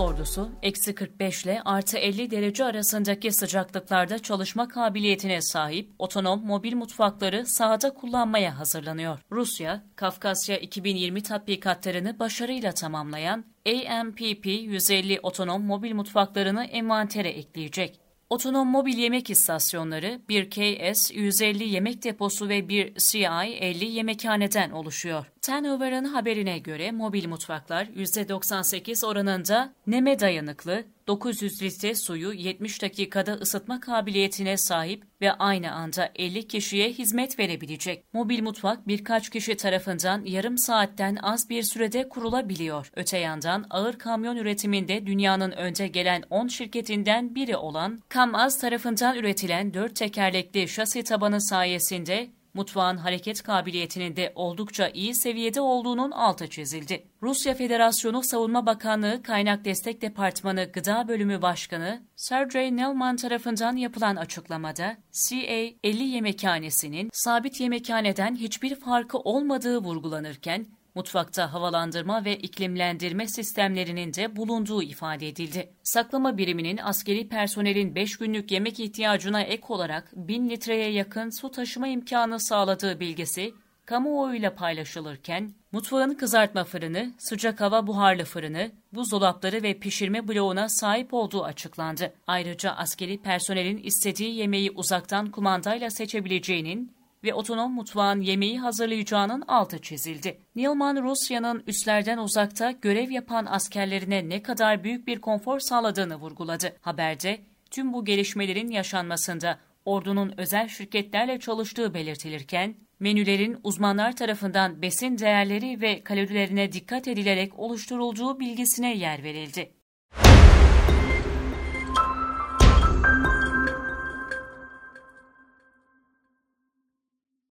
ordusu, eksi 45 ile artı 50 derece arasındaki sıcaklıklarda çalışma kabiliyetine sahip otonom mobil mutfakları sahada kullanmaya hazırlanıyor. Rusya, Kafkasya 2020 tatbikatlarını başarıyla tamamlayan AMPP-150 otonom mobil mutfaklarını envantere ekleyecek. Otonom mobil yemek istasyonları bir KS 150 yemek deposu ve bir CI 50 yemekhaneden oluşuyor. Turnover'ın haberine göre mobil mutfaklar %98 oranında neme dayanıklı, 900 litre suyu 70 dakikada ısıtma kabiliyetine sahip ve aynı anda 50 kişiye hizmet verebilecek. Mobil mutfak birkaç kişi tarafından yarım saatten az bir sürede kurulabiliyor. Öte yandan ağır kamyon üretiminde dünyanın önde gelen 10 şirketinden biri olan Kamaz tarafından üretilen 4 tekerlekli şasi tabanı sayesinde mutfağın hareket kabiliyetinin de oldukça iyi seviyede olduğunun altı çizildi. Rusya Federasyonu Savunma Bakanlığı Kaynak Destek Departmanı Gıda Bölümü Başkanı Sergey Nelman tarafından yapılan açıklamada CA-50 yemekhanesinin sabit yemekhaneden hiçbir farkı olmadığı vurgulanırken Mutfakta havalandırma ve iklimlendirme sistemlerinin de bulunduğu ifade edildi. Saklama biriminin askeri personelin 5 günlük yemek ihtiyacına ek olarak 1000 litreye yakın su taşıma imkanı sağladığı bilgisi kamuoyuyla paylaşılırken, mutfağın kızartma fırını, sıcak hava buharlı fırını, buzdolapları ve pişirme bloğuna sahip olduğu açıklandı. Ayrıca askeri personelin istediği yemeği uzaktan kumandayla seçebileceğinin ve otonom mutfağın yemeği hazırlayacağının altı çizildi. Nilman Rusya'nın üslerden uzakta görev yapan askerlerine ne kadar büyük bir konfor sağladığını vurguladı. Haberde tüm bu gelişmelerin yaşanmasında ordunun özel şirketlerle çalıştığı belirtilirken, menülerin uzmanlar tarafından besin değerleri ve kalorilerine dikkat edilerek oluşturulduğu bilgisine yer verildi.